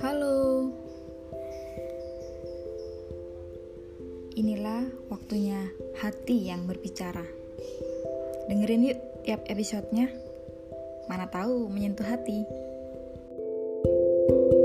Halo. Inilah waktunya hati yang berbicara. Dengerin yuk tiap episodenya. Mana tahu menyentuh hati. thank you